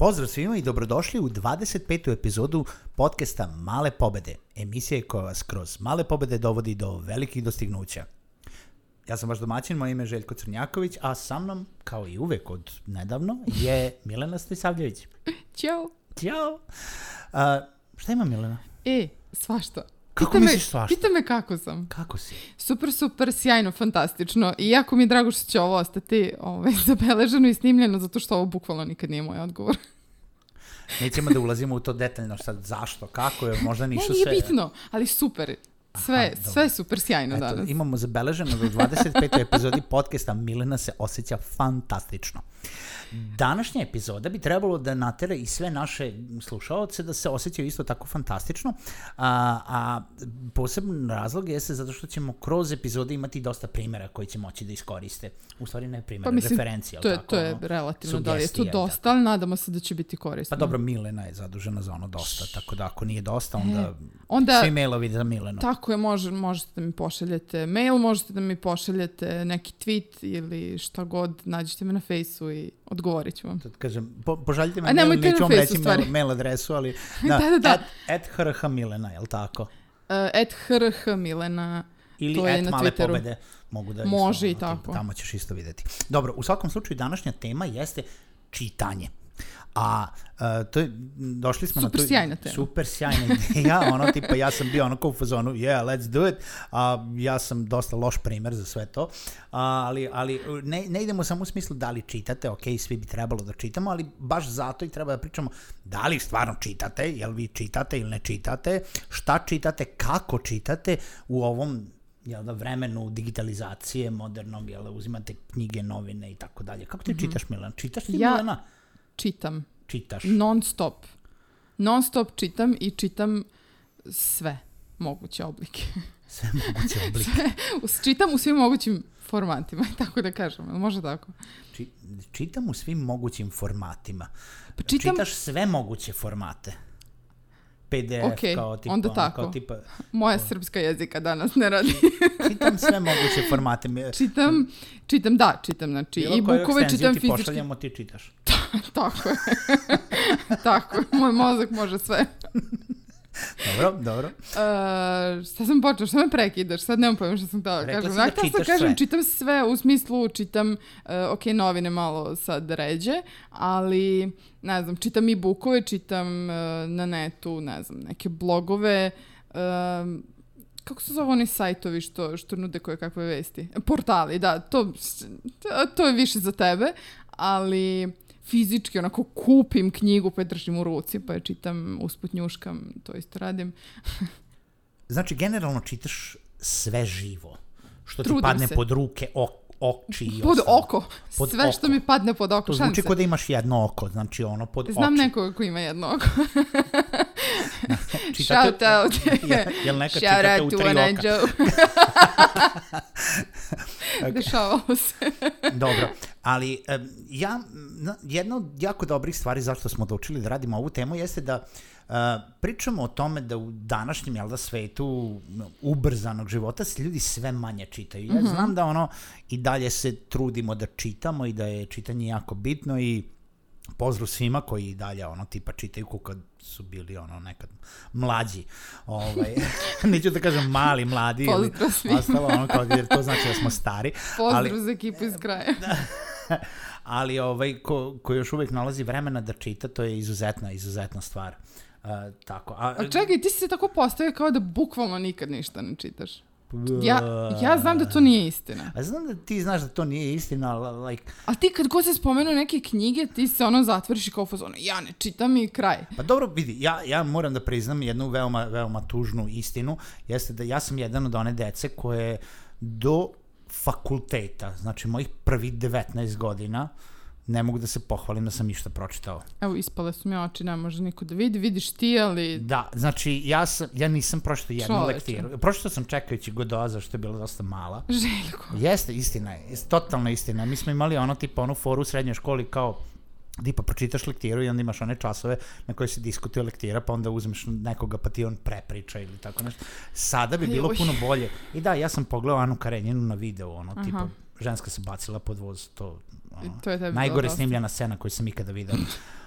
Pozdrav svima i dobrodošli u 25. epizodu podcasta Male pobede, emisije koja vas kroz male pobede dovodi do velikih dostignuća. Ja sam vaš domaćin, moje ime je Željko Crnjaković, a sa mnom, kao i uvek od nedavno, je Milena Stojsavljević. Ćao. Ćao! A, šta ima Milena? E, svašta. Kako Pita misliš svašta? Pita me kako sam. Kako si? Super, super, sjajno, fantastično. I jako mi je drago što će ovo ostati ovaj, zabeleženo i snimljeno, zato što ovo bukvalno nikad nije moj odgovor. Nećemo da ulazimo u to detaljno sad zašto, kako je, možda Ne, nisu nije sve... bitno, ali super. Sve, Aha, dobro. sve super sjajno Eto, danas. imamo zabeleženo da u 25. epizodi podcasta Milena se osjeća fantastično. Današnja epizoda bi trebalo da natera i sve naše slušaoce da se osjećaju isto tako fantastično, a, a poseban razlog jeste zato što ćemo kroz epizode imati dosta primjera koji će moći da iskoriste. U stvari ne primjera, Pa mislim, referencije, jel To je, tako? to je ono? relativno, da li je to dosta, ali nadamo se da će biti korisno. Pa dobro, Milena je zadužena za ono dosta, tako da ako nije dosta, onda, E, onda- svi mailovi za Milenu. Tako je, može, možete da mi pošaljete mail, možete da mi pošaljete neki tweet ili šta god, nađite me na fejsu i odgovorit ću vam. Sad kažem, po, požaljite me A mail, neću vam reći mail, mail adresu, ali Da, da, da. At, at hrh Milena, jel tako? Uh, at hrh Milena, Ili To je at na male Twitteru. pobede mogu da Može isto, i tako. Tamo ćeš isto videti. Dobro, u svakom slučaju današnja tema jeste čitanje. A uh, to je, došli smo Super na to... sjajna tema. Super sjajna ideja, ono tipa ja sam bio onako u fazonu, yeah, let's do it, a ja sam dosta loš primer za sve to, a, ali, ali ne, ne idemo samo u smislu da li čitate, ok, svi bi trebalo da čitamo, ali baš zato i treba da pričamo da li stvarno čitate, jel vi čitate ili ne čitate, šta čitate, kako čitate u ovom jel da, vremenu digitalizacije modernog, jel da, uzimate knjige, novine i tako dalje. Kako ti čitaš, Milan? Čitaš ti. Ja- Milana? čitam Čitaš. non stop. Non stop čitam i čitam sve moguće oblike. Sve moguće oblike. Us- čitam u svim mogućim formatima, tako da kažem, može tako? Či, čitam u svim mogućim formatima. Pa čitam, Čitaš sve moguće formate. PDF Okej, kao tipa, onda tako. kao tipa, moja srpska jezika danas ne radi. čitam sve moguće formate. Čitam, čitam, da, čitam, znači, Bilo i koju bukove čitam ti fizički. pošaljamo, ti čitaš. Tako je. tako je, moj mozak može sve. Dobro, dobro. Uh, šta sam počela, šta me prekidaš, sad nemam pojma šta sam htjela da Rekla kažem. si da Dakle, sad čitaš kažem, sve. čitam sve, u smislu čitam, uh, ok, novine malo sad ređe, ali, ne znam, čitam i bukove, čitam uh, na netu, ne znam, neke blogove, um, kako se zove oni sajtovi što, što nude koje kakve vesti? Portali, da, to, to je više za tebe, ali fizički onako kupim knjigu pa je držim u ruci pa je čitam, usput njuškam, to isto radim. Znači, generalno čitaš sve živo. Što ti Trudim padne se. pod ruke, ok, oči i Pod ostalo. oko. Pod Sve što oko. mi padne pod oko. To zvuči kao da imaš jedno oko, znači ono pod Znam oči. nekoga ko ima jedno oko. Čitate- Shout out. Jel- jel nekad Shout čitate u out to tri oka? Dešavalo se. Dobro, ali ja, na- jedna od jako dobrih stvari zašto smo odlučili da radimo ovu temu jeste da e, pričamo o tome da u današnjem jel da, svetu no, ubrzanog života se ljudi sve manje čitaju. Ja znam da ono i dalje se trudimo da čitamo i da je čitanje jako bitno i pozdrav svima koji i dalje ono tipa čitaju ko kad su bili ono nekad mlađi. Ovaj, neću da kažem mali, mladi ili svima. ostalo ono kao jer to znači da smo stari. ali, Pozdrav za ekipu iz kraja. ali ovaj, ko, ko još uvijek nalazi vremena da čita, to je izuzetna, izuzetna stvar. Uh, tako. A, A čekaj, ti si se tako postavio kao da bukvalno nikad ništa ne čitaš. Ja, ja znam da to nije istina. A znam da ti znaš da to nije istina, ali like, Ali ti kad god se spomenu neke knjige, ti se ono zatvoriš i kao fazon, ja ne čitam i kraj. pa dobro, vidi, ja, ja moram da priznam jednu veoma, veoma tužnu istinu, jeste da ja sam jedan od one dece koje do fakulteta, znači mojih prvih 19 godina, ne mogu da se pohvalim da sam išta pročitao. Evo, ispale su mi oči, ne može niko da vidi, vidiš ti, ali Da, znači ja, sam, ja nisam pročitao jednu Čoveče. lektiru. Pročitao sam čekajući Godoza, što je bila dosta mala. Željko. Jeste, istina je, totalna istina. Mi smo imali ono tipa onu foru u srednjoj školi kao tipa pročitaš lektiru i onda imaš one časove na koje se diskutuje lektira, pa onda uzmeš nekoga pa ti on prepriča ili tako nešto. Sada bi bilo puno bolje. I da, ja sam pogledao Anu Karenjinu na videu, ono, tipa, ženska se bacila pod voz, to ono, to je tebi najgore dosta. snimljena scena koju sam ikada video.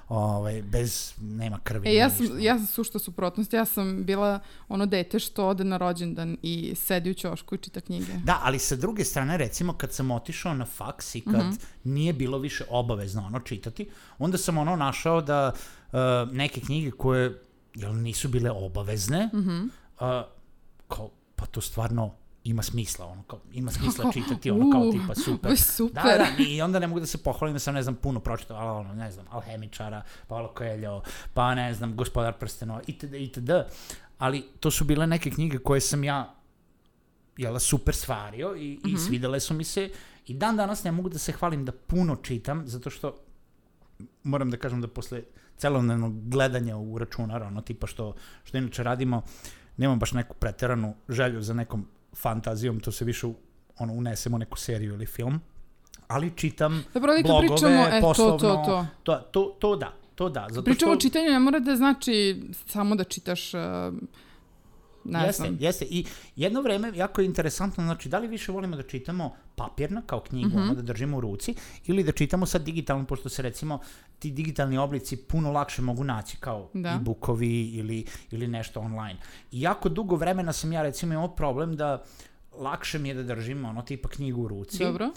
ovaj, bez, nema krvi. E, ja sam, ništa. ja sam sušta suprotnost. Ja sam bila ono dete što ode na rođendan i sedi u ćošku i čita knjige. Da, ali sa druge strane, recimo, kad sam otišao na faks i kad Mhm. nije bilo više obavezno ono čitati, onda sam ono našao da uh, neke knjige koje jel, nisu bile obavezne, Mhm. uh, kao, pa to stvarno ima smisla, ono, kao, ima smisla čitati, ono, kao "U, tipa super. super. Da, da, i onda ne mogu da se pohvalim da sam, ne znam, puno pročitao, ali ono, ne znam, Alhemičara, Paolo Coelho, pa ne znam, Gospodar prstenova, itd., itd. Ali to su bile neke knjige koje sam ja jela, super stvario i, Mhm. i svidele su mi se i dan danas ne mogu da se hvalim da puno čitam, zato što moram da kažem da posle celodnevnog gledanja u računar, ono tipa što, što inače radimo, nemam baš neku preteranu želju za nekom fantazijom, to se više ono, unesemo neku seriju ili film, ali čitam Dobro, ali kad blogove, pričamo, e, to, poslovno, to, to. to, to, to da, to da, zato Pričamo o što... čitanju, ne mora da znači samo da čitaš, uh, ne jeste, znam. jeste. I jedno vreme, jako je interesantno, znači, da li više volimo da čitamo papirna kao knjigu, Mhm. ono da držimo u ruci, ili da čitamo sad digitalno, pošto se recimo ti digitalni oblici puno lakše mogu naći kao Da. e-bookovi ili, ili nešto online. I jako dugo vremena sam ja recimo imao problem da lakše mi je da držim ono tipa knjigu u ruci, Dobro.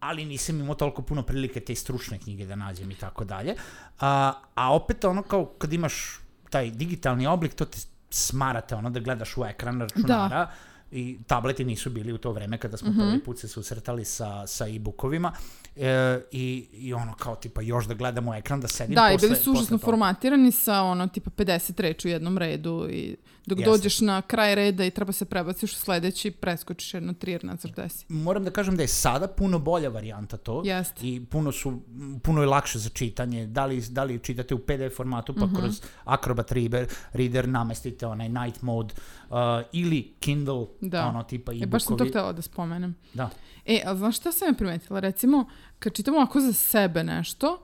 ali nisam imao toliko puno prilike te stručne knjige da nađem i tako dalje. A, a opet ono kao kad imaš taj digitalni oblik, to te smarate ono da gledaš u ekran računara i tableti nisu bili u to vreme kada smo prvi put se susretali sa, sa e-bookovima e, i, i ono kao tipa još da gledamo ekran, da sedim Da, i posle, bili su užasno formatirani sa ono tipa 50 reči u jednom redu i dok Jeste. dođeš na kraj reda i treba se prebaciš u sledeći, preskočiš jedno tri jer ne znaš gde si. Moram da kažem da je sada puno bolja varijanta to Jeste. i puno su puno je lakše za čitanje. Da li, da li čitate u PDF formatu pa Mhm. kroz Acrobat Reader, Reader namestite onaj night mode uh, ili Kindle, Da. ono tipa E, baš sam to e-bookovi. htela da spomenem. Da. E, a znaš šta sam ja primetila? Recimo, kad čitam ovako za sebe nešto,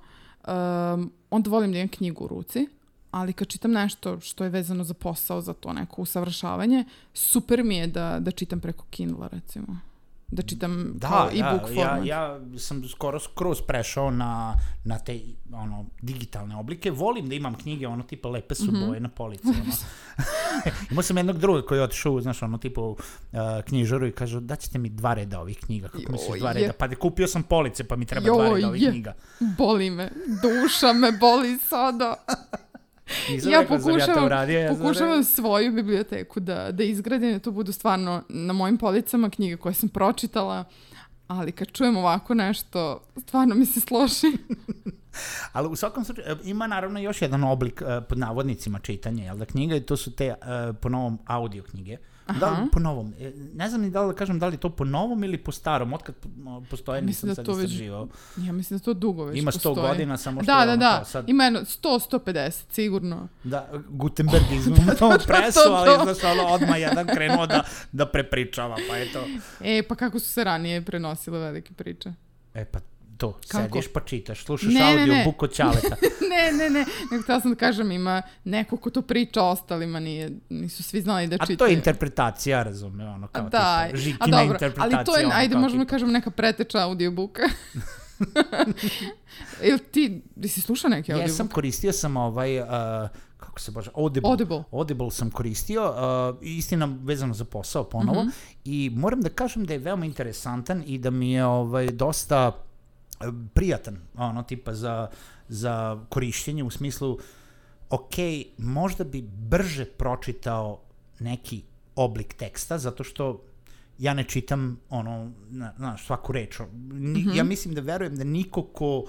um, onda volim da imam knjigu u ruci, ali kad čitam nešto što je vezano za posao, za to neko usavršavanje, super mi je da, da čitam preko Kindle, recimo. Da čitam Da, kao da, e-book ja, format. ja sam skoro skroz prešao na, na te ono, digitalne oblike. Volim da imam knjige, ono tipa lepe su Mhm. boje na polici. Ono. Imao sam jednog druga koji je otišao, znaš, ono tipa uh, knjižaru i kaže, daćete mi dva reda ovih knjiga. Kako misliš dva Joj. reda? Pa da kupio sam police, pa mi treba dva Joj. reda ovih knjiga. Boli me, duša me boli sada. Nisam ja da ja pokušavam. Ja sam pokušavam svoju biblioteku da, da izgradim, da to budu stvarno na mojim policama knjige koje sam pročitala, ali kad čujem ovako nešto, stvarno mi se složi. Ali u svakom slučaju, e, ima naravno još jedan oblik e, pod navodnicima čitanja, jel da knjiga, i to su te e, po novom audio knjige. Da li po novom? E, Ne znam ni da li da kažem da li to po novom ili po starom, otkad postoje Mislim nisam da sad to već istraživao. Ja mislim da to dugo već Ima 100 postoji. godina, samo što Da, je da, ono da. kao sad, Ima jedno 100, 150, sigurno. da, Gutenberg izmimo to presu, To, ali to. znaš, ono, odmah jedan krenuo da, da prepričava, pa je to. E, pa kako su se ranije prenosile velike priče? E pa to, Kako? sediš pa čitaš, slušaš Ne, audio ne. buk od Ćaleta. ne, ne, ne, nego htela sam da kažem, ima neko ko to priča ostalima, nije, nisu svi znali da A čitaju. to je interpretacija, razume, ono, kao da, tipa, a žikina dobro, interpretacija. ali to je, ono, ajde, možemo tipa- kažem neka preteča audiobooka. Ili ti, ti si slušao neki audiobook? Jesam, koristio sam ovaj, uh, kako se baš, Audible. Audible. Audible sam koristio, uh, istina vezano za posao ponovo, Mhm. i moram da kažem da je veoma interesantan i da mi je ovaj, dosta prijatan, ono, tipa za, za korišćenje u smislu, ok, možda bi brže pročitao neki oblik teksta, zato što ja ne čitam ono, na, znaš, svaku reč. Ni, Ja mislim da verujem da niko ko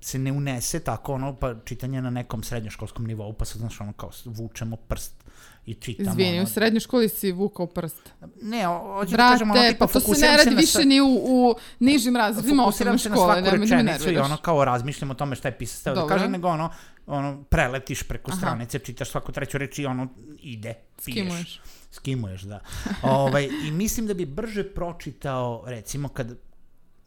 se ne unese tako ono, pa čitanje na nekom srednjoškolskom nivou, pa sad, znaš, ono, kao vučemo prst i čitamo. Izvini, ono, u srednjoj školi si vukao prst. Ne, hoću da kažem, ono, tipa, pa to se ne radi više sa- ni u, u nižim razredima osnovne fokusiram se na škole, svaku rečenicu i ono kao razmišljam o tome šta je pisac teo da kaže, nego ono, ono, preletiš preko Aha. stranice, čitaš svaku treću reč i ono, ide, piješ. Skimuješ. Skimuješ, da. ovaj, I mislim da bi brže pročitao, recimo, kad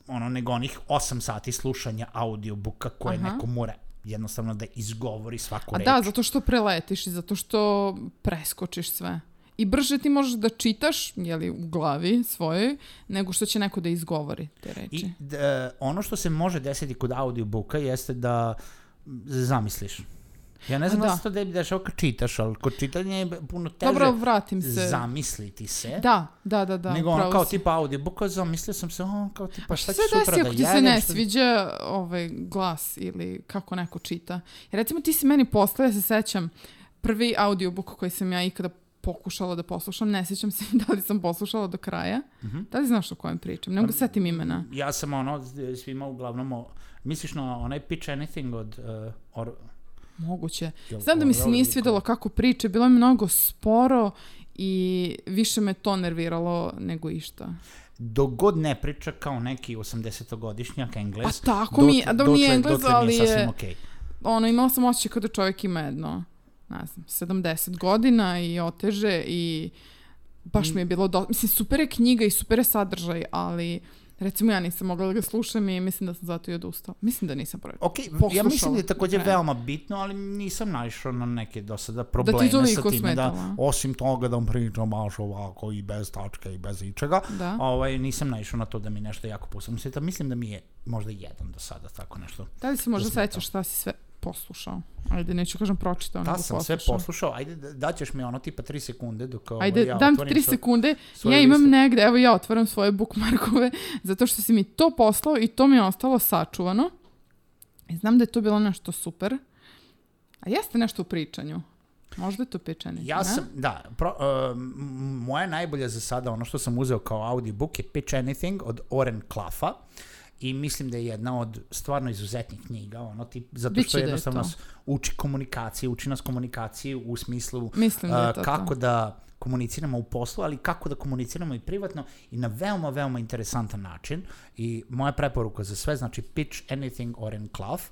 ono, nego onih 8 sati slušanja audiobooka koje Aha. neko mora jednostavno da izgovori svaku A reč. da, zato što preletiš i zato što preskočiš sve. I brže ti možeš da čitaš, jeli, u glavi svojoj, nego što će neko da izgovori te reči. I d, e, ono što se može desiti kod audiobooka jeste da zamisliš. Ja ne znam da Da. se to tebi dešava kad čitaš, ali kod čitanja je puno teže Dobro, vratim se. zamisliti se. Da, da, da, da. nego ono kao si. tipa audiobook, kao zamislio sam se, o, kao tipa šta ću sutra desi da ako ti se jedem, ne šta- sviđa ovaj glas ili kako neko čita? Jer recimo ti si meni poslao, ja se sećam, prvi audiobook koji sam ja ikada pokušala da poslušam, ne sjećam se da li sam poslušala do kraja. Mhm. Da li znaš o kojem pričam? Ne mogu se setim imena. Ja sam ono, svima uglavnom, o- misliš na onaj Pitch Anything od uh, or, Moguće. Znam da mi se nije ili svidjelo kako priče, bilo je mnogo sporo i više me to nerviralo nego išta. dok god ne priča kao neki 80-godišnjak engles, Pa tako mi a da mi je Engles, mi ali je- okej. ono, imala sam osjećaj kao da čovjek ima jedno, ne znam, 70 godina i oteže i baš mi je bilo, do... mislim, super je knjiga i super je sadržaj, ali recimo ja nisam mogla da ga slušam i mislim da sam zato i odustala. Mislim da nisam pro... Ok, ja poslušala mislim da je do kraja. veoma bitno, ali nisam naišao na neke do sada probleme sa toliko time da, smetalo. osim toga da pričam baš ovako i bez tačke i bez ičega, Da. ovaj, nisam naišao na to da mi nešto jako posebno sveta. Mislim da mi je možda jedan do sada tako nešto. Da li se možda sećaš šta si sve poslušao? Ajde, neću kažem pročitao, Da nego sam sve poslušao. poslušao, ajde da- daćeš mi ono tipa 3 sekunde dok ovaj, Ajde, ja dam ti otvorim tri svoj- sekunde. svoju Ja imam listu. negde, evo ja otvaram svoje bookmarkove, zato što si mi to poslao i to mi je ostalo sačuvano. I znam da je to bilo nešto super. A jeste nešto u pričanju. Možda je to pečeni. Ja sam, da, pro, uh, moja najbolja za sada, ono što sam uzeo kao audiobook je Pitch Anything od Oren Klaffa i mislim da je jedna od stvarno izuzetnih knjiga, ono, tip, zato što da je jednostavno to. nas uči komunikaciji, uči nas komunikaciji u smislu Mislim da je uh, to kako to. da komuniciramo u poslu, ali kako da komuniciramo i privatno i na veoma, veoma interesantan način. I moja preporuka za sve, znači Pitch Anything Oren Klaff.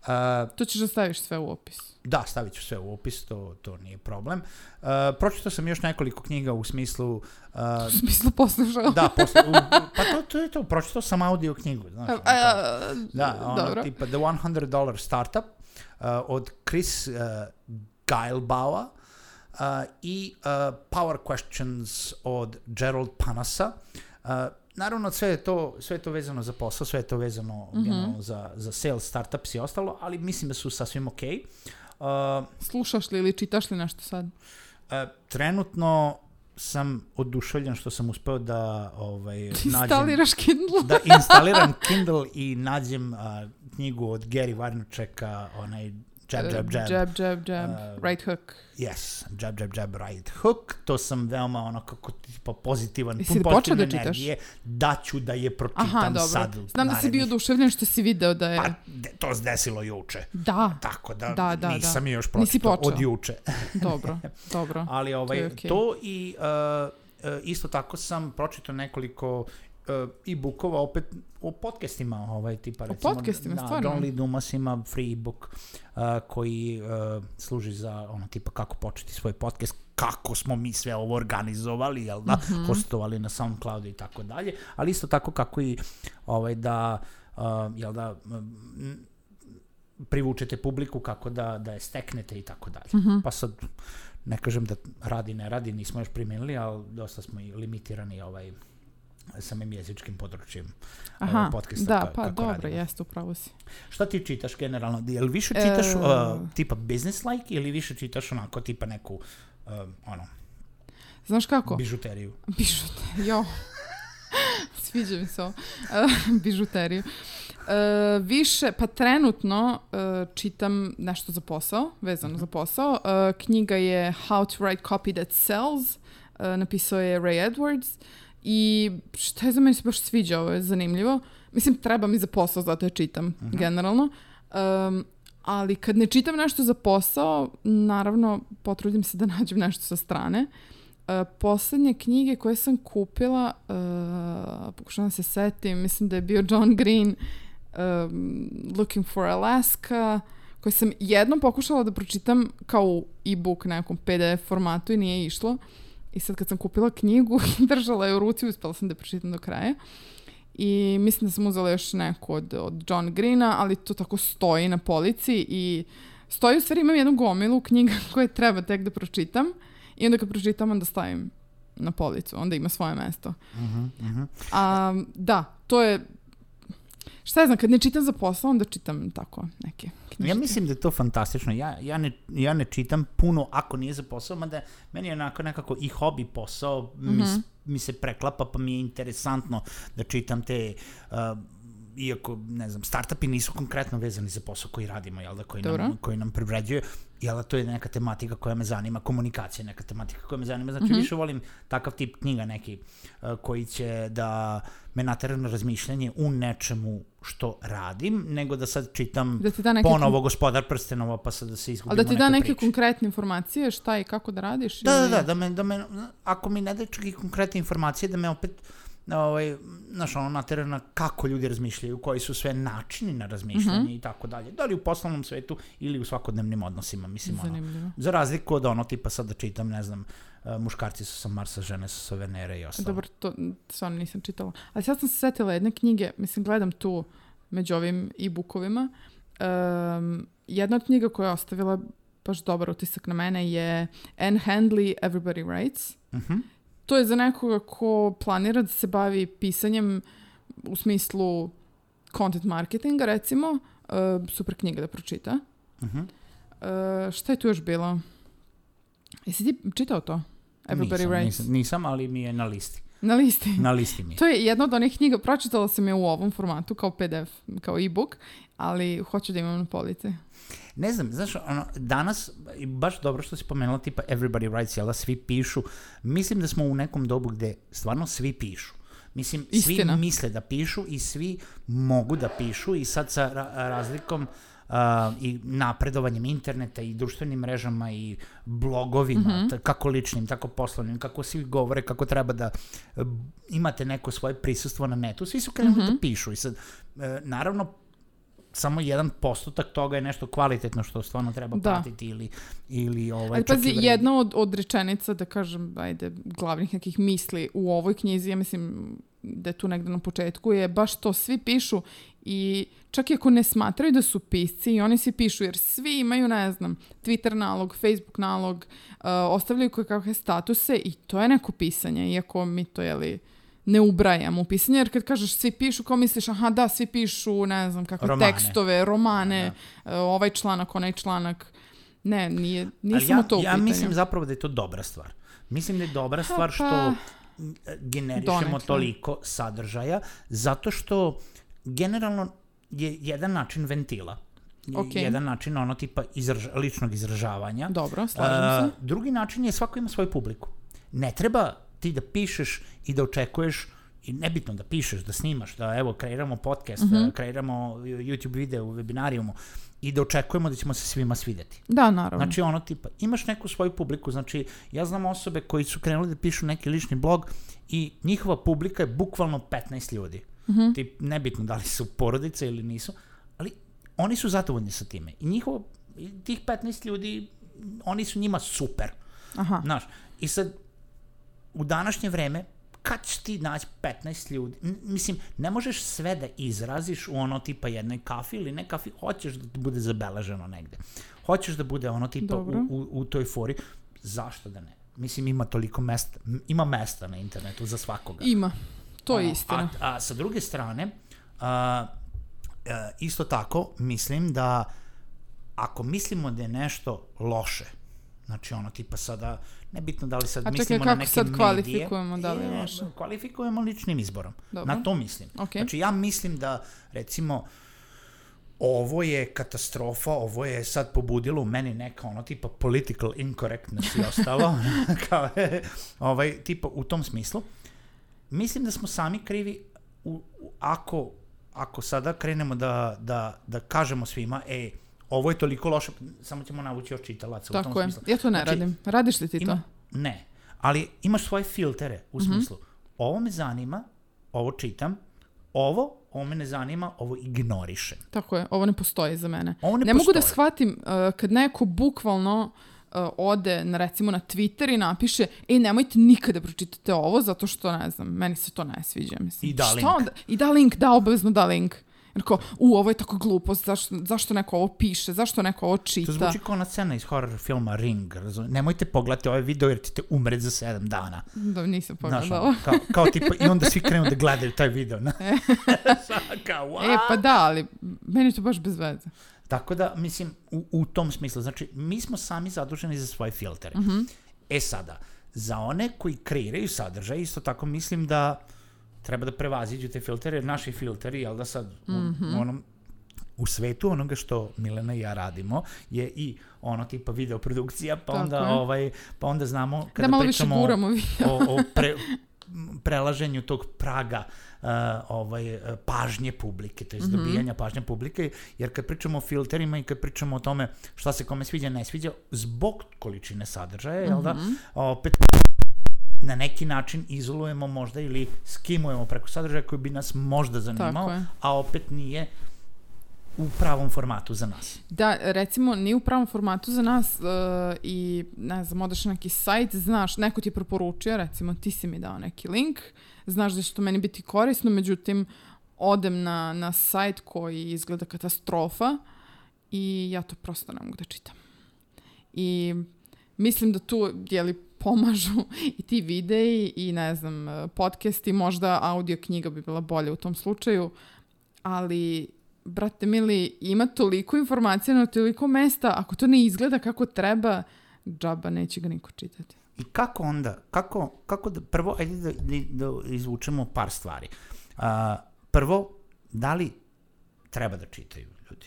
Uh, To ćeš da staviš sve u opis. da, stavit ću sve u opis, to, to nije problem. Uh, pročitao sam još nekoliko knjiga u smislu... Uh, U smislu poslušao. da, posle, u, pa to, to je to, pročitao sam audio knjigu, znaš. A, a, da, ono, dobro. tipa The $100 Startup uh, od Chris uh, Geilbaua uh, i uh, Power Questions od Gerald Panasa. Uh, naravno, sve je, to, sve je to vezano za posao, sve je to vezano Mhm. generalno za, za sales, startups i ostalo, ali mislim da su sasvim okej. Uh, Slušaš li ili čitaš li nešto sad? E, trenutno sam oduševljen što sam uspeo da ovaj, nađem, Instaliraš Kindle? da instaliram Kindle i nađem a, knjigu od Gary Vaynerchuka, onaj Jab, jab, jab. Jab, jab, jab. Uh, right hook. Yes, jab, jab, jab, right hook. To sam veoma ono kako tipa pozitivan, Jesi pun počeo pozitivne da čitaš? energije. Da ću da je pročitam Aha, dobro. sad. Znam da si bio oduševljen što si video da je... Pa, de- to se desilo juče. Da, Tako da, Da, da, nisam je još pročitao počeo. od juče. dobro, dobro. Ali ovaj, To je to, i uh, uh, isto tako sam pročitao nekoliko e-bookova opet o podcastima, ovaj, tipa recimo, podcastima, da, stvarno? Lee Dumas ima free ebook uh, koji uh, služi za ono tipa kako početi svoj podcast, kako smo mi sve ovo organizovali, jel da, Mhm. hostovali na SoundCloudu i tako dalje, ali isto tako kako i ovaj, da, uh, jel da, m, privučete publiku kako da, da je steknete i tako dalje. Mhm. Pa sad, ne kažem da radi, ne radi, nismo još primenili, ali dosta smo i limitirani ovaj, samim jezičkim područjem Aha, ovaj, podcasta. da, ka- pa kako dobro, radimo. jeste, upravo si. Šta ti čitaš generalno? Jel više čitaš E, uh, tipa business-like ili više čitaš onako tipa neku uh, ono, Znaš kako? bižuteriju? Bižuteriju. Jo. Sviđa mi se ovo. Uh, bižuteriju. Uh, više, pa trenutno uh, čitam nešto za posao, vezano za posao. Uh, knjiga je How to Write Copy That Sells. Uh, napisao je Ray Edwards. I šta je za meni se baš sviđa, ovo je zanimljivo. Mislim, treba mi za posao, zato je čitam, generalno. Um, ali kad ne čitam nešto za posao, naravno, potrudim se da nađem nešto sa strane. Uh, poslednje knjige koje sam kupila, uh, pokušavam da se setim, mislim da je bio John Green, um, Looking for Alaska, koji sam jednom pokušala da pročitam kao e-book nekom PDF formatu i nije išlo. I sad kad sam kupila knjigu, držala je u ruci, uspela sam da pročitam do kraja. I mislim da sam uzela još neku od, od John Greena, ali to tako stoji na polici i stoji u stvari imam jednu gomilu knjiga koje treba tek da pročitam i onda kad pročitam onda stavim na policu, onda ima svoje mesto. Mhm, mhm. A, da, to je šta ja znam, kad ne čitam za posao, onda čitam tako neke ništa. mislim da je to fantastično. Ja, ja, ne, ja ne čitam puno ako nije za posao, mada meni je onako nekako i hobi posao, mi, s- mi se preklapa pa mi je interesantno da čitam te... Uh, iako, ne znam, startupi nisu konkretno vezani za posao koji radimo, jel da, koji, Dobro. nam, koji nam privređuje, jel da, to je neka tematika koja me zanima, komunikacija je neka tematika koja me zanima, znači više volim takav tip knjiga neki uh, koji će da me natera na razmišljanje u nečemu što radim, nego da sad čitam Da ti da neke, ponovo gospodar prstenova pa sad da se izgubimo ali da ti da neke priči. konkretne informacije šta i kako da radiš? Da, da, ili- da, da me, da me, ako mi ne daje čak i konkretne informacije, da me opet ovaj, znaš, ono, natera na kako ljudi razmišljaju, koji su sve načini na razmišljanje Mhm. i tako dalje. Da li u poslovnom svetu ili u svakodnevnim odnosima, mislim, ono. Zanimljivo. Za razliku od ono, tipa sad da čitam, ne znam, uh, muškarci su sa Marsa, žene su sa Venere i ostalo. Dobro, to stvarno nisam čitala. Ali sad sam se setila jedne knjige, mislim, gledam tu među ovim e-bookovima. Um, jedna od knjiga koja je ostavila baš dobar utisak na mene je Anne Handley, Everybody Writes. Mhm. To je za nekoga ko planira da se bavi pisanjem u smislu content marketinga, recimo. Uh, super knjiga da pročita. Mhm. Uh, šta je tu još bilo? Jesi ti čitao to? Everybody nisam, Writes? nisam, nisam, ali mi je na listi. Na listi. Na listi mi. To je jedna od onih knjiga, pročitala sam je u ovom formatu, kao PDF, kao e-book, ali hoću da imam na polici. Ne znam, znaš, ono, danas, baš dobro što si pomenula, tipa everybody writes, jel da svi pišu, mislim da smo u nekom dobu gde stvarno svi pišu. Mislim, Istina. svi misle da pišu i svi mogu da pišu i sad sa ra- razlikom uh, i napredovanjem interneta i društvenim mrežama i blogovima, t- kako ličnim, tako poslovnim, kako svi govore, kako treba da uh, imate neko svoje prisustvo na netu, svi su krenuli da pišu i sad, uh, naravno, samo jedan postotak toga je nešto kvalitetno što stvarno treba Da. pratiti ili, ili ovaj, Ali pazi, jedna od, od rečenica, da kažem, ajde, glavnih nekih misli u ovoj knjizi, ja mislim da je tu negde na početku, je baš to, svi pišu i čak i ako ne smatraju da su pisci, i oni svi pišu, jer svi imaju, ne znam, Twitter nalog, Facebook nalog, uh, ostavljaju koje kakve statuse i to je neko pisanje, iako mi to, jeli, ne ubrajamo u pisanje, jer kad kažeš svi pišu, kao misliš, aha da, svi pišu, ne znam, kakve Romane. tekstove, romane, uh, ovaj članak, onaj članak. Ne, nije, nije samo ja, to u ja pitanju. mislim zapravo da je to dobra stvar. Mislim da je dobra stvar pa, što m, generišemo donekle. toliko sadržaja, zato što generalno je jedan način ventila. Je Ok. Jedan način ono tipa izraž, ličnog izražavanja. Dobro, slažem se. drugi način je svako ima svoju publiku. Ne treba ti da pišeš i da očekuješ i nebitno da pišeš, da snimaš, da evo kreiramo podcast, Mhm. da kreiramo YouTube video u webinarijumu i da očekujemo da ćemo se svima svideti. Da, naravno. Znači ono tipa, imaš neku svoju publiku, znači ja znam osobe koji su krenuli da pišu neki lični blog i njihova publika je bukvalno 15 ljudi. Mhm. Tip, nebitno da li su porodice ili nisu, ali oni su zadovoljni sa time. I njihovo, tih 15 ljudi, oni su njima super. Aha. Znaš, i sad, u današnje vreme, kad ćeš ti naći 15 ljudi? N- mislim, ne možeš sve da izraziš u ono tipa jednoj kafi ili ne kafi, hoćeš da ti bude zabeleženo negde. Hoćeš da bude ono tipa u, Dobro. u, u toj fori. Zašto da ne? Mislim, ima toliko mesta, ima mesta na internetu za svakoga. Ima. To je istina. A, a sa druge strane, a, a, isto tako, mislim da ako mislimo da je nešto loše, znači ono tipa sada, nebitno da li sad A čekaj, mislimo na kako neke sad medije, kvalifikujemo da li je e, loše? Kvalifikujemo ličnim izborom. Dobro. Na to mislim. Ok. Znači ja mislim da, recimo, ovo je katastrofa, ovo je sad pobudilo u meni neka ono tipa political incorrectness i ostalo, kao, ovaj, tipa u tom smislu. Mislim da smo sami krivi u, u, ako, ako sada krenemo da, da, da kažemo svima, e, ovo je toliko loše, samo ćemo navući još čitalaca u tom Tako je. smislu. Ja to ne Znači, radim. Radiš li ti to? Ima, ne, ali imaš svoje filtere u Mhm. smislu, ovo me zanima, ovo čitam, ovo, ovo me ne zanima, ovo ignorišem. Tako je. Ovo ne postoji za mene. Ovo ne, ne mogu da postoji. shvatim uh, kad neko bukvalno uh, ode na, recimo na Twitter i napiše ej nemojte nikada pročitate ovo zato što ne znam, meni se to ne sviđa mislim. I da Šta link. Onda? I da link, da obavezno da link. Jer kao, u, ovo je tako glupost, zašto, zašto neko ovo piše, zašto neko ovo čita? To zvuči kao ona scena iz horror filma Ring, razum? Nemojte pogledati ovaj video jer ćete umret za 7 dana. Da, nisam Znaš, pogledala. ono, kao, kao tipa, i onda svi krenu da gledaju taj video. Na. kao, wow. E, pa da, ali meni je to baš bez veze. Tako da, mislim, u, u tom smislu, znači, mi smo sami zaduženi za svoje filtere. Mm -hmm. E sada, za one koji kreiraju sadržaj, isto tako mislim da treba da prevaziđu te filtere, jer naši filteri, jel da sad, mm -hmm. u, mhm. onom, u svetu onoga što Milena i ja radimo je i ono tipa video produkcija, pa onda Tako ovaj pa onda znamo kada da malo pričamo više guramo o, o pre, prelaženju tog praga uh, ovaj, pažnje publike, to je mm -hmm. dobijanja pažnje publike, jer kad pričamo o filterima i kad pričamo o tome šta se kome sviđa, ne sviđa, zbog količine sadržaja, mm -hmm. jel da, mhm. opet na neki način izolujemo možda ili skimujemo preko sadržaja koji bi nas možda zanimao, a opet nije u pravom formatu za nas. Da, recimo, nije u pravom formatu za nas uh, i, ne znam, odeš na neki sajt, znaš, neko ti je preporučio, recimo, ti si mi dao neki link, znaš da će to meni biti korisno, međutim, odem na, na sajt koji izgleda katastrofa i ja to prosto ne mogu da čitam. I mislim da tu, jeli, pomažu i ti videi i, ne znam, podcasti, možda audio knjiga bi bila bolja u tom slučaju, ali brate mili, ima toliko informacija na toliko mesta, ako to ne izgleda kako treba, džaba neće ga niko čitati. I kako onda, kako, kako da, prvo, ajde da, da, da izvučemo par stvari. Uh, prvo, da li treba da čitaju ljudi?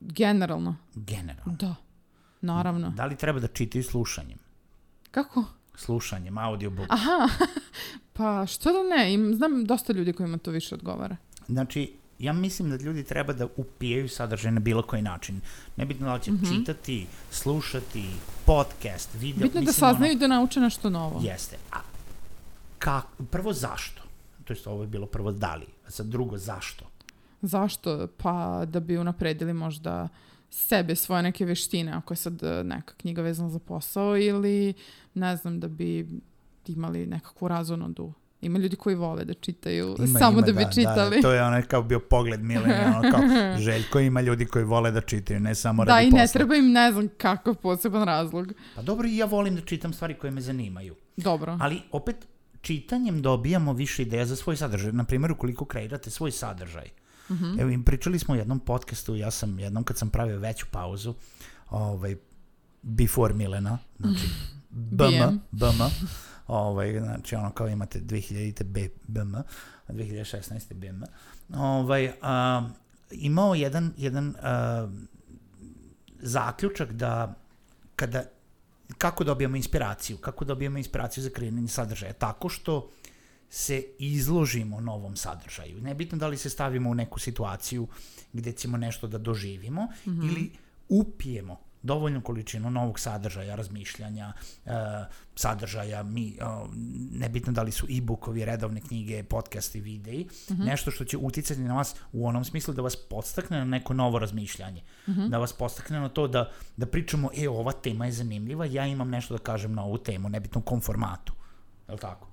Generalno. Generalno. Da, naravno. Da li treba da čitaju slušanjem? Kako? Slušanjem, audiobook. Aha, pa što da ne, Im, znam dosta ljudi kojima to više odgovara. Znači, ja mislim da ljudi treba da upijaju sadržaj na bilo koji način. Nebitno da li će mm -hmm. čitati, slušati, podcast, video. Bitno da saznaju ono, da nauče nešto novo. Jeste. A ka, prvo zašto? To je ovo je bilo prvo da li, a sad drugo zašto? Zašto? Pa da bi unapredili možda sebe, svoje neke veštine, ako je sad e, neka knjiga vezana za posao ili ne znam, da bi imali nekakvu razonodu Ima ljudi koji vole da čitaju ima, samo ima, da bi da, čitali. Da, to je onaj kao bio pogled Milene, ono kao Željko ima ljudi koji vole da čitaju, ne samo da, radi posla. Da, i ne treba im ne znam kakav poseban razlog. Pa dobro, i ja volim da čitam stvari koje me zanimaju. Dobro. Ali opet, čitanjem dobijamo više ideja za svoj sadržaj. Naprimjer, ukoliko kreirate svoj sadržaj. Uh mhm. -huh. Evo, im pričali smo u jednom podcastu, ja sam jednom kad sam pravio veću pauzu, ovaj, before Milena, znači, BM, BM, ovaj, znači ono kao imate 2000 B, BM, 2016. BM, ovaj, a, imao jedan, jedan a, zaključak da kada kako dobijamo inspiraciju, kako dobijamo inspiraciju za kreiranje sadržaja, tako što se izložimo novom sadržaju. Nebitno da li se stavimo u neku situaciju gde ćemo nešto da doživimo mm -hmm. ili upijemo dovoljnu količinu novog sadržaja, razmišljanja, e, sadržaja, mi, e, nebitno da li su e-bookovi, redovne knjige, podcasti, videi, mhm. -huh. nešto što će uticati na vas u onom smislu da vas podstakne na neko novo razmišljanje, mhm. -huh. da vas podstakne na to da, da pričamo, e, ova tema je zanimljiva, ja imam nešto da kažem na ovu temu, nebitno u kom formatu, je li tako?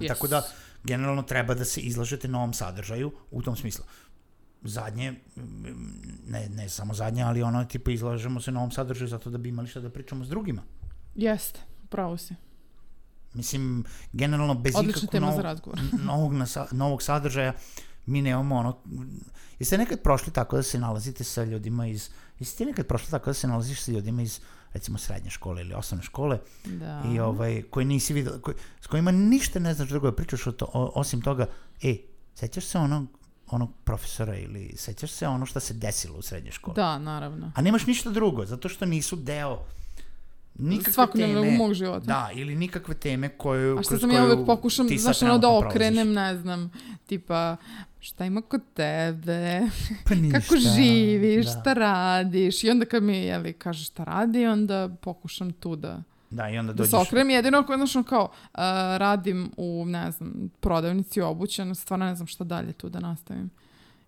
Yes. Tako da, generalno treba da se izlažete novom sadržaju u tom smislu zadnje, ne, ne samo zadnje, ali ono tipa izlažemo se novom sadržaju zato da bi imali šta da pričamo s drugima. Jeste, pravo si. Mislim, generalno bez Odlična ikakvog novog, novog, novog sadržaja mi nemamo ono... Jeste nekad prošli tako da se nalazite sa ljudima iz... Jeste ti nekad prošli tako da se nalaziš sa ljudima iz recimo srednje škole ili osnovne škole da. i ovaj, koji nisi vidio, koji, s kojima ništa ne znaš drugo da pričaš o to, o, osim toga, e, sećaš se onog onog profesora ili sećaš se ono što se desilo u srednjoj školi. Da, naravno. A nemaš ništa drugo, zato što nisu deo nikakve Svakodnevno teme. mog života. Da, ili nikakve teme koju, A što sam ja uvek pokušam, znaš, ono da okrenem, ne znam, tipa, šta ima kod tebe, pa ništa, kako živiš, da. šta radiš, i onda kad mi, jeli, kaže šta radi, onda pokušam tu da Da, i onda dođeš... Da se okrenem, jedino ako jednostavno kao uh, radim u, ne znam, prodavnici obućen, stvarno ne znam šta dalje tu da nastavim.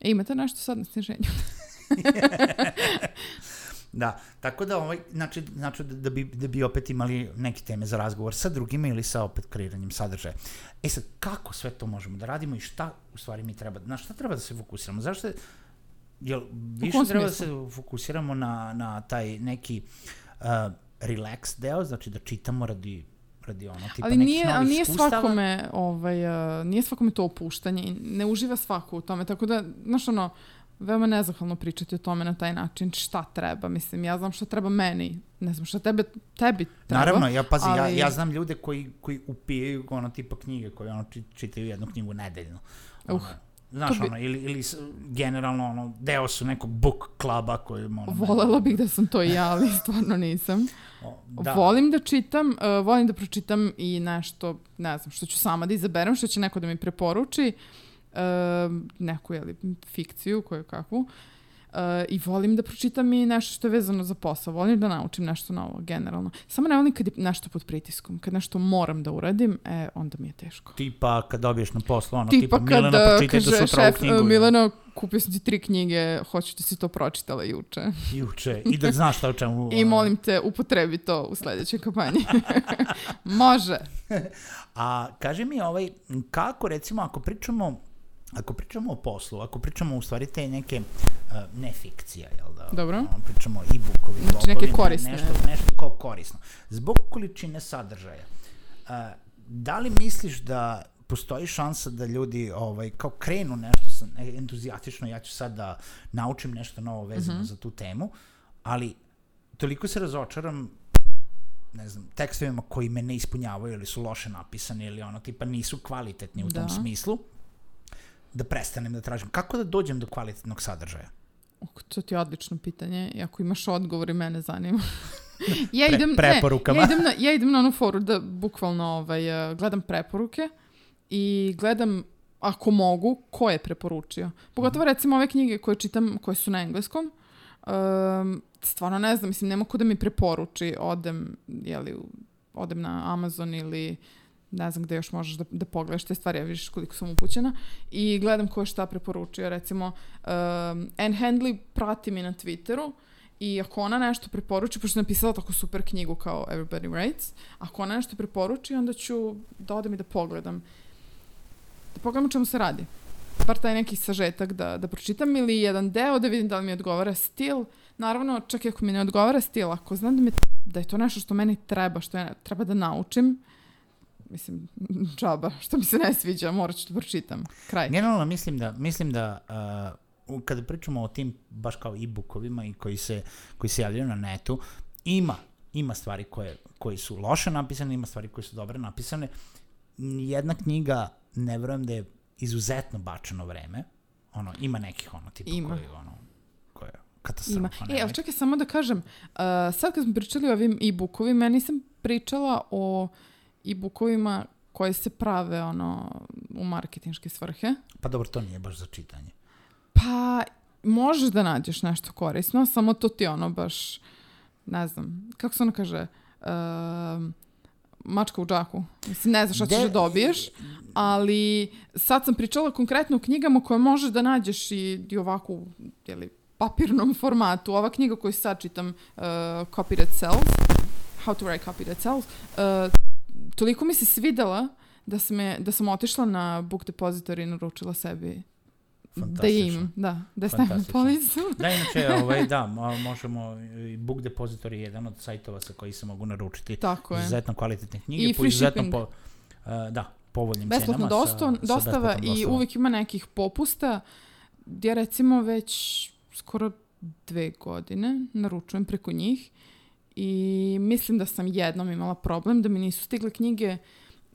E, imate nešto sad na sniženju? da, tako da ovaj, znači, znači da, da, bi, da bi opet imali neke teme za razgovor sa drugima ili sa opet kreiranjem sadržaja. E sad, kako sve to možemo da radimo i šta u stvari mi treba, na šta treba da se fokusiramo? Zašto je, jel, više treba da se fokusiramo na, na taj neki uh, relax deo, znači da čitamo radi radi ono, tipa ali nije, ali nije svakome, ovaj, uh, nije svakome to opuštanje i ne uživa svako u tome, tako da, znaš ono, veoma nezahvalno pričati o tome na taj način, šta treba, mislim, ja znam šta treba meni, ne znam šta tebe, tebi treba. Naravno, ja, pazi, ali... ja, ja znam ljude koji, koji upijaju ono tipa knjige, koje ono či- čitaju jednu knjigu nedeljno. Ono, Uh, Znaš, bi- ono, ili, ili generalno, ono, deo su nekog book kluba koji, ono, Volela bih da sam to i ja, ali stvarno nisam. o, Da. Volim da čitam, uh, volim da pročitam i nešto, ne znam, što ću sama da izaberem, što će neko da mi preporuči, uh, neku, jeli, fikciju, koju kakvu. Uh, I volim da pročitam i nešto što je vezano za posao. Volim da naučim nešto novo, generalno. Samo ne volim kad je nešto pod pritiskom. Kad nešto moram da uradim, e, onda mi je teško. Tipa kad dobiješ na poslu, ono, Tipa, tipa, kad Milena, uh, pročitajte kaže sutra ovu šef, knjigu. Milena, kupio sam ti tri knjige, hoću da si to pročitala juče. Juče. I da znaš šta o čemu... I molim te, upotrebi to u sledećoj kampanji. Može. A kaži mi, ovaj, kako recimo, ako pričamo ako pričamo o poslu, ako pričamo u stvari te neke, uh, ne fikcija, jel da? Dobro. Ono, pričamo e-bookovi, Znači neke ne- korisne. Nešto, nešto kao korisno. Zbog količine sadržaja, uh, da li misliš da postoji šansa da ljudi ovaj, kao krenu nešto sa, entuzijatično, ja ću sad da naučim nešto novo vezano Mhm. za tu temu, ali toliko se razočaram ne znam, tekstovima koji me ne ispunjavaju ili su loše napisani ili ono, tipa nisu kvalitetni u tom Da. smislu, da prestanem da tražim. Kako da dođem do kvalitetnog sadržaja? To ti je odlično pitanje i ako imaš odgovor i mene zanima. ja Pre- idem, preporukama. Ne, ja, idem na, ja idem na onu foru da bukvalno ovaj, uh, gledam preporuke i gledam ako mogu, ko je preporučio. Pogotovo recimo ove knjige koje čitam, koje su na engleskom, um, stvarno ne znam, mislim, nema ko da mi preporuči, odem, jeli, odem na Amazon ili ne znam gde još možeš da, da pogledaš te stvari, ja vidiš koliko sam upućena i gledam ko je šta preporučio. Recimo, um, Anne Handley prati mi na Twitteru i ako ona nešto preporuči, pošto je napisala tako super knjigu kao Everybody Writes, ako ona nešto preporuči, onda ću da odem i da pogledam. Da pogledam o čemu se radi. Bar taj neki sažetak da, da pročitam ili jedan deo da vidim da li mi odgovara stil. Naravno, čak i ako mi ne odgovara stil, ako znam da, mi, da je to nešto što meni treba, što ja treba da naučim, mislim, džaba, što mi se ne sviđa, morat ću da pročitam. Kraj. Generalno mislim da, mislim da uh, kada pričamo o tim baš kao e-bookovima i koji se, koji se javljaju na netu, ima, ima stvari koje, koji su loše napisane, ima stvari koje su dobre napisane. Jedna knjiga, ne verujem da je izuzetno bačeno vreme. Ono, ima nekih ono tipa Ima. koji ono, koje Ima. katastrofa. E, ali čekaj samo da kažem, uh, sad kad smo pričali o ovim e-bookovima, ja nisam pričala o e-bookovima koji se prave ono u marketinške svrhe. Pa dobro, to nije baš za čitanje. Pa, možeš da nađeš nešto korisno, samo to ti ono baš, ne znam, kako se ono kaže, um, mačka u džaku. Mislim, ne znaš šta ćeš da dobiješ, ali sad sam pričala konkretno o knjigama koje možeš da nađeš i, i ovako u jeli, papirnom formatu. Ova knjiga koju sad čitam, uh, Copy That Sells, How to Write Copy That Sells, uh, toliko mi se svidela da sam, je, da sam otišla na Book Depository i naručila sebi da im, da, da je stavim na policu. Da, inače, ovaj, da, mo- možemo, Book Depository je jedan od sajtova sa koji se mogu naručiti Tako je. izuzetno kvalitetne knjige, I po free izuzetno shipping. po, uh, da, povoljnim Besplatno cenama. dosta, sa, sa dostava besplatnom i uvijek ima nekih popusta gdje recimo već skoro dve godine naručujem preko njih i mislim da sam jednom imala problem da mi nisu stigle knjige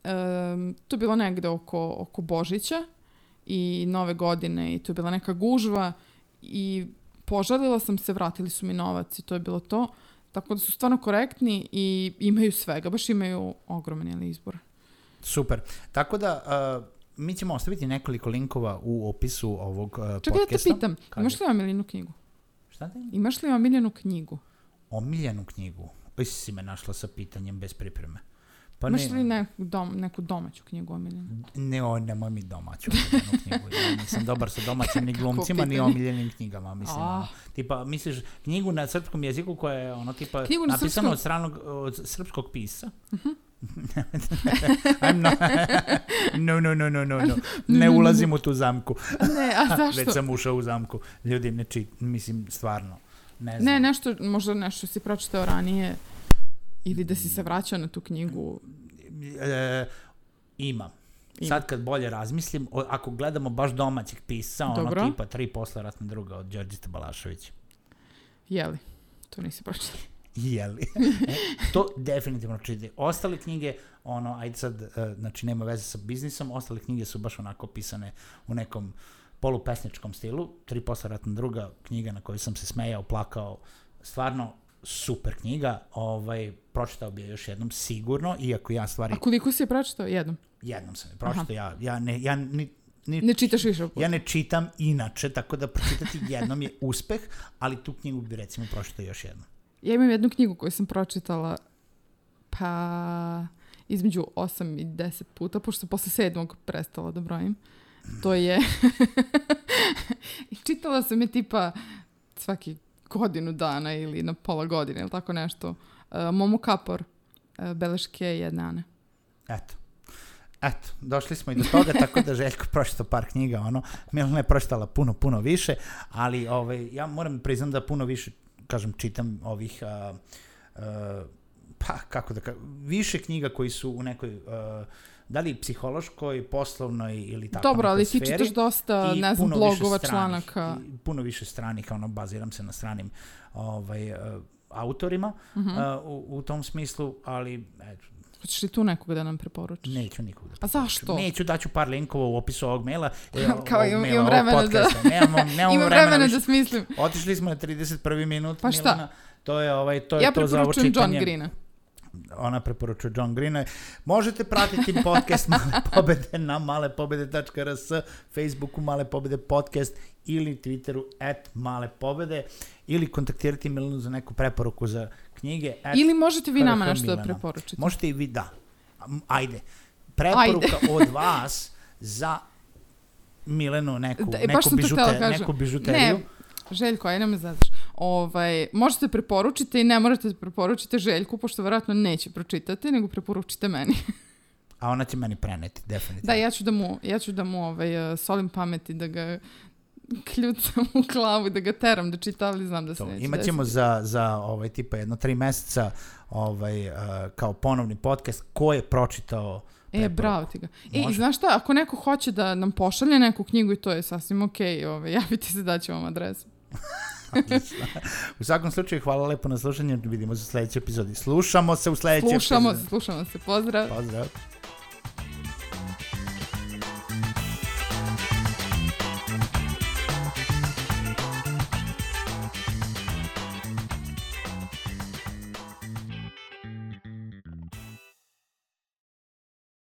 um, to je bilo negde oko, oko Božića i nove godine i to je bila neka gužva i požalila sam se, vratili su mi novac i to je bilo to. Tako da su stvarno korektni i imaju svega, baš imaju ogroman jeli, izbor. Super. Tako da, uh, mi ćemo ostaviti nekoliko linkova u opisu ovog uh, Čekaj da te podcasta. pitam, Kaži. imaš li omiljenu knjigu? Šta te? Imaš li omiljenu knjigu? Omiljenu knjigu. Oj, si me našla sa pitanjem bez pripreme. Pa Imaš ne, li neku, dom, neku domaću knjigu omiljenu? ne, o, nemoj mi domaću omiljenu knjigu. Ja nisam dobar sa domaćim ni glumcima, ni omiljenim knjigama. Mislim, ono, tipa, misliš, knjigu na srpskom jeziku koja je ono, tipa, Knjigu na napisano srpskom? od, stranog, od srpskog pisa? Mhm. I'm not, no, no, no, no, no, no. Ne ulazim u tu zamku. Ne, a Već zašto? sam ušao u zamku. Ljudi, ne čit, mislim, stvarno. Ne znam. Ne, nešto, možda nešto si pročitao ranije ili da si se vraćao na tu knjigu. E, imam. Ima. sad kad bolje razmislim, o, ako gledamo baš domaćeg pisca, ono Dobro. tipa tri posle ratna druga od Đorđita Balaševića. Jeli? To nisi pročitala. Jeli. e, to definitivno čitati. Ostale knjige, ono, ajde sad, e, znači nema veze sa biznisom, ostale knjige su baš onako pisane u nekom polupesničkom stilu. Tri posle ratna druga knjiga na kojoj sam se smejao, plakao, stvarno super knjiga, ovaj, pročitao bi je još jednom sigurno, iako ja stvari, A koliko si je pročitao? Jednom. jednom sam je pročitao, ja, ja, ne, ja ni, ni, Ne čitaš više ja ne čitam inače, tako da pročitati jednom je uspeh, ali tu knjigu bi recimo pročitao još jednom. Ja imam jednu knjigu koju sam pročitala pa između 8 i 10 puta, pošto sam posle sedmog prestala da brojim. To je... I čitala sam je tipa svaki godinu dana ili na pola godine ili tako nešto. Uh, Momo Kapor, uh, Beleške jedne Ane. Eto. Eto, došli smo i do toga, tako da Željko pročita par knjiga, ono, Milena je pročitala puno, puno više, ali ovaj, ja moram priznam da puno više, kažem, čitam ovih, a, a, pa, kako da kažem, više knjiga koji su u nekoj, a, da li psihološkoj, poslovnoj ili tako Dobro, ali ti čitaš dosta, ne znam, blogova, stranih, članaka. i puno više stranih, ono, baziram se na stranim ovaj, uh, autorima Mhm. uh, u, u tom smislu, ali eto, Hoćeš li tu nekoga da nam preporučiš? neću nikog da A zašto? Neću, daću par linkova u opisu ovog maila. e, Kao ovog imam- maila, imam vremena da-. Nemamo, nemamo Imam vremena, vremena da smislim. Otišli smo na 31. minut, Pa šta? Milena. To je, ovaj, to je Ja to za ovo preporučujem John čitanje. Greena. Ona preporučuje John Greena. Možete pratiti podcast Male pobede na malepobede.rs, Facebooku Male pobede podcast ili Twitteru at Male pobede ili kontaktirati Milenu za neku preporuku za knjige. At Ili možete vi nama nešto da preporučite. Možete i vi, da. Ajde. Preporuka od vas za Milenu neku, Da, e, neku, bižute, kažem. neku bižuteriju. Ne, Željko, aj me zadaš. Ovaj, možete preporučite i ne morate da preporučite Željku, pošto verovatno neće pročitati, nego preporučite meni. A ona će meni preneti, definitivno. Da, ja ću da mu, ja ću da mu ovaj, uh, solim pameti, da ga kljucam u glavu i da ga teram da čita, ali znam da se To, neće imaćemo desiti. za, za ovaj, tipa jedno tri meseca ovaj, uh, kao ponovni podcast ko je pročitao E, bravo ti ga. E, i Može. znaš šta, ako neko hoće da nam pošalje neku knjigu i to je sasvim okej, ovaj, javite se da ću vam adresu. U svakom slučaju, hvala lepo na slušanje. Vidimo se u sledećoj epizodi. Slušamo se u sledećoj Slušamo epizodi. se, slušamo se, pozdrav. Pozdrav.